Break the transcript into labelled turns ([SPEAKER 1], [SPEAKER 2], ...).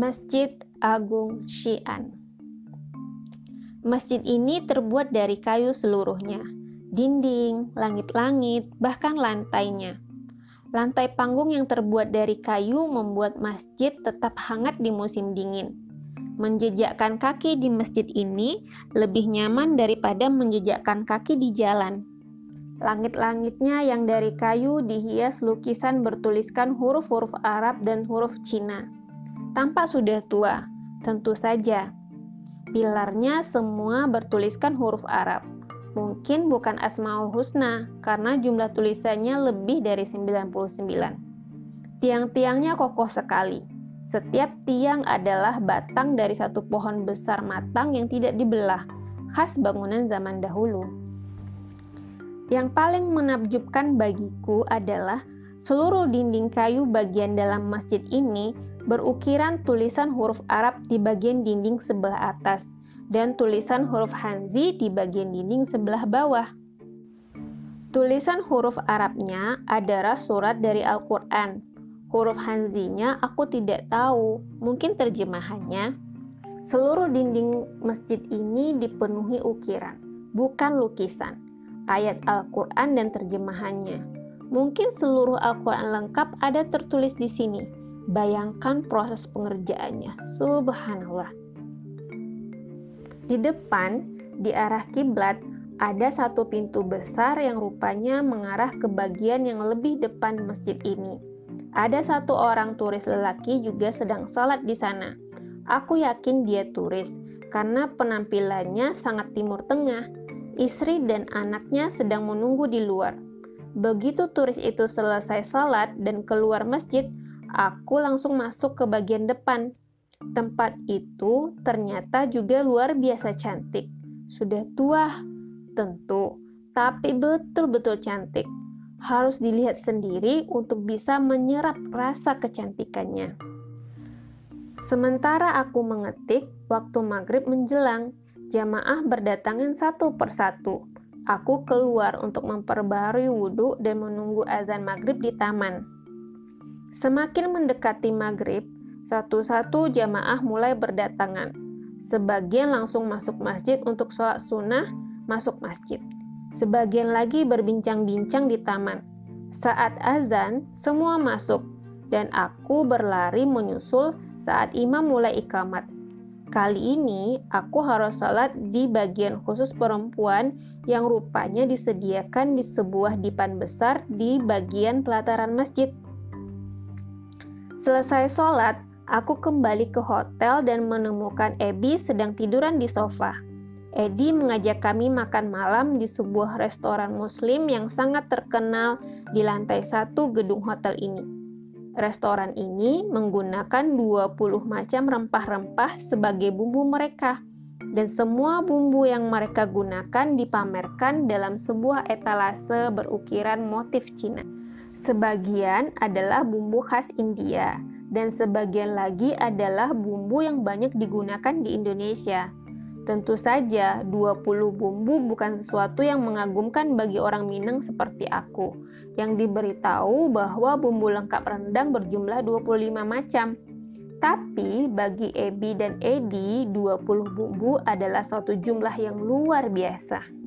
[SPEAKER 1] Masjid Agung Xi'an. Masjid ini terbuat dari kayu seluruhnya, dinding, langit-langit, bahkan lantainya. Lantai panggung yang terbuat dari kayu membuat masjid tetap hangat di musim dingin. Menjejakkan kaki di masjid ini lebih nyaman daripada menjejakkan kaki di jalan. Langit-langitnya yang dari kayu dihias lukisan bertuliskan huruf-huruf Arab dan huruf Cina. Tampak sudah tua, tentu saja. Pilarnya semua bertuliskan huruf Arab Mungkin bukan Asmaul Husna karena jumlah tulisannya lebih dari 99. Tiang-tiangnya kokoh sekali. Setiap tiang adalah batang dari satu pohon besar matang yang tidak dibelah, khas bangunan zaman dahulu. Yang paling menakjubkan bagiku adalah seluruh dinding kayu bagian dalam masjid ini berukiran tulisan huruf Arab di bagian dinding sebelah atas – dan tulisan huruf Hanzi di bagian dinding sebelah bawah. Tulisan huruf Arabnya adalah surat dari Al-Quran. Huruf Hanzinya aku tidak tahu, mungkin terjemahannya. Seluruh dinding masjid ini dipenuhi ukiran, bukan lukisan, ayat Al-Quran dan terjemahannya. Mungkin seluruh Al-Quran lengkap ada tertulis di sini. Bayangkan proses pengerjaannya. Subhanallah. Di depan, di arah kiblat, ada satu pintu besar yang rupanya mengarah ke bagian yang lebih depan masjid ini. Ada satu orang turis lelaki juga sedang sholat di sana. Aku yakin dia turis karena penampilannya sangat timur tengah. Istri dan anaknya sedang menunggu di luar. Begitu turis itu selesai sholat dan keluar masjid, aku langsung masuk ke bagian depan Tempat itu ternyata juga luar biasa cantik. Sudah tua, tentu, tapi betul-betul cantik. Harus dilihat sendiri untuk bisa menyerap rasa kecantikannya. Sementara aku mengetik, waktu maghrib menjelang, jamaah berdatangan satu persatu. Aku keluar untuk memperbarui wudhu dan menunggu azan maghrib di taman. Semakin mendekati maghrib, satu-satu jamaah mulai berdatangan. Sebagian langsung masuk masjid untuk sholat sunnah, masuk masjid. Sebagian lagi berbincang-bincang di taman. Saat azan, semua masuk, dan aku berlari menyusul saat imam mulai ikamat. Kali ini, aku harus sholat di bagian khusus perempuan yang rupanya disediakan di sebuah dipan besar di bagian pelataran masjid. Selesai sholat, Aku kembali ke hotel dan menemukan Ebi sedang tiduran di sofa. Edi mengajak kami makan malam di sebuah restoran muslim yang sangat terkenal di lantai satu gedung hotel ini. Restoran ini menggunakan 20 macam rempah-rempah sebagai bumbu mereka dan semua bumbu yang mereka gunakan dipamerkan dalam sebuah etalase berukiran motif Cina. Sebagian adalah bumbu khas India, dan sebagian lagi adalah bumbu yang banyak digunakan di Indonesia. Tentu saja, 20 bumbu bukan sesuatu yang mengagumkan bagi orang Minang seperti aku, yang diberitahu bahwa bumbu lengkap rendang berjumlah 25 macam. Tapi bagi Ebi dan Edi, 20 bumbu adalah suatu jumlah yang luar biasa.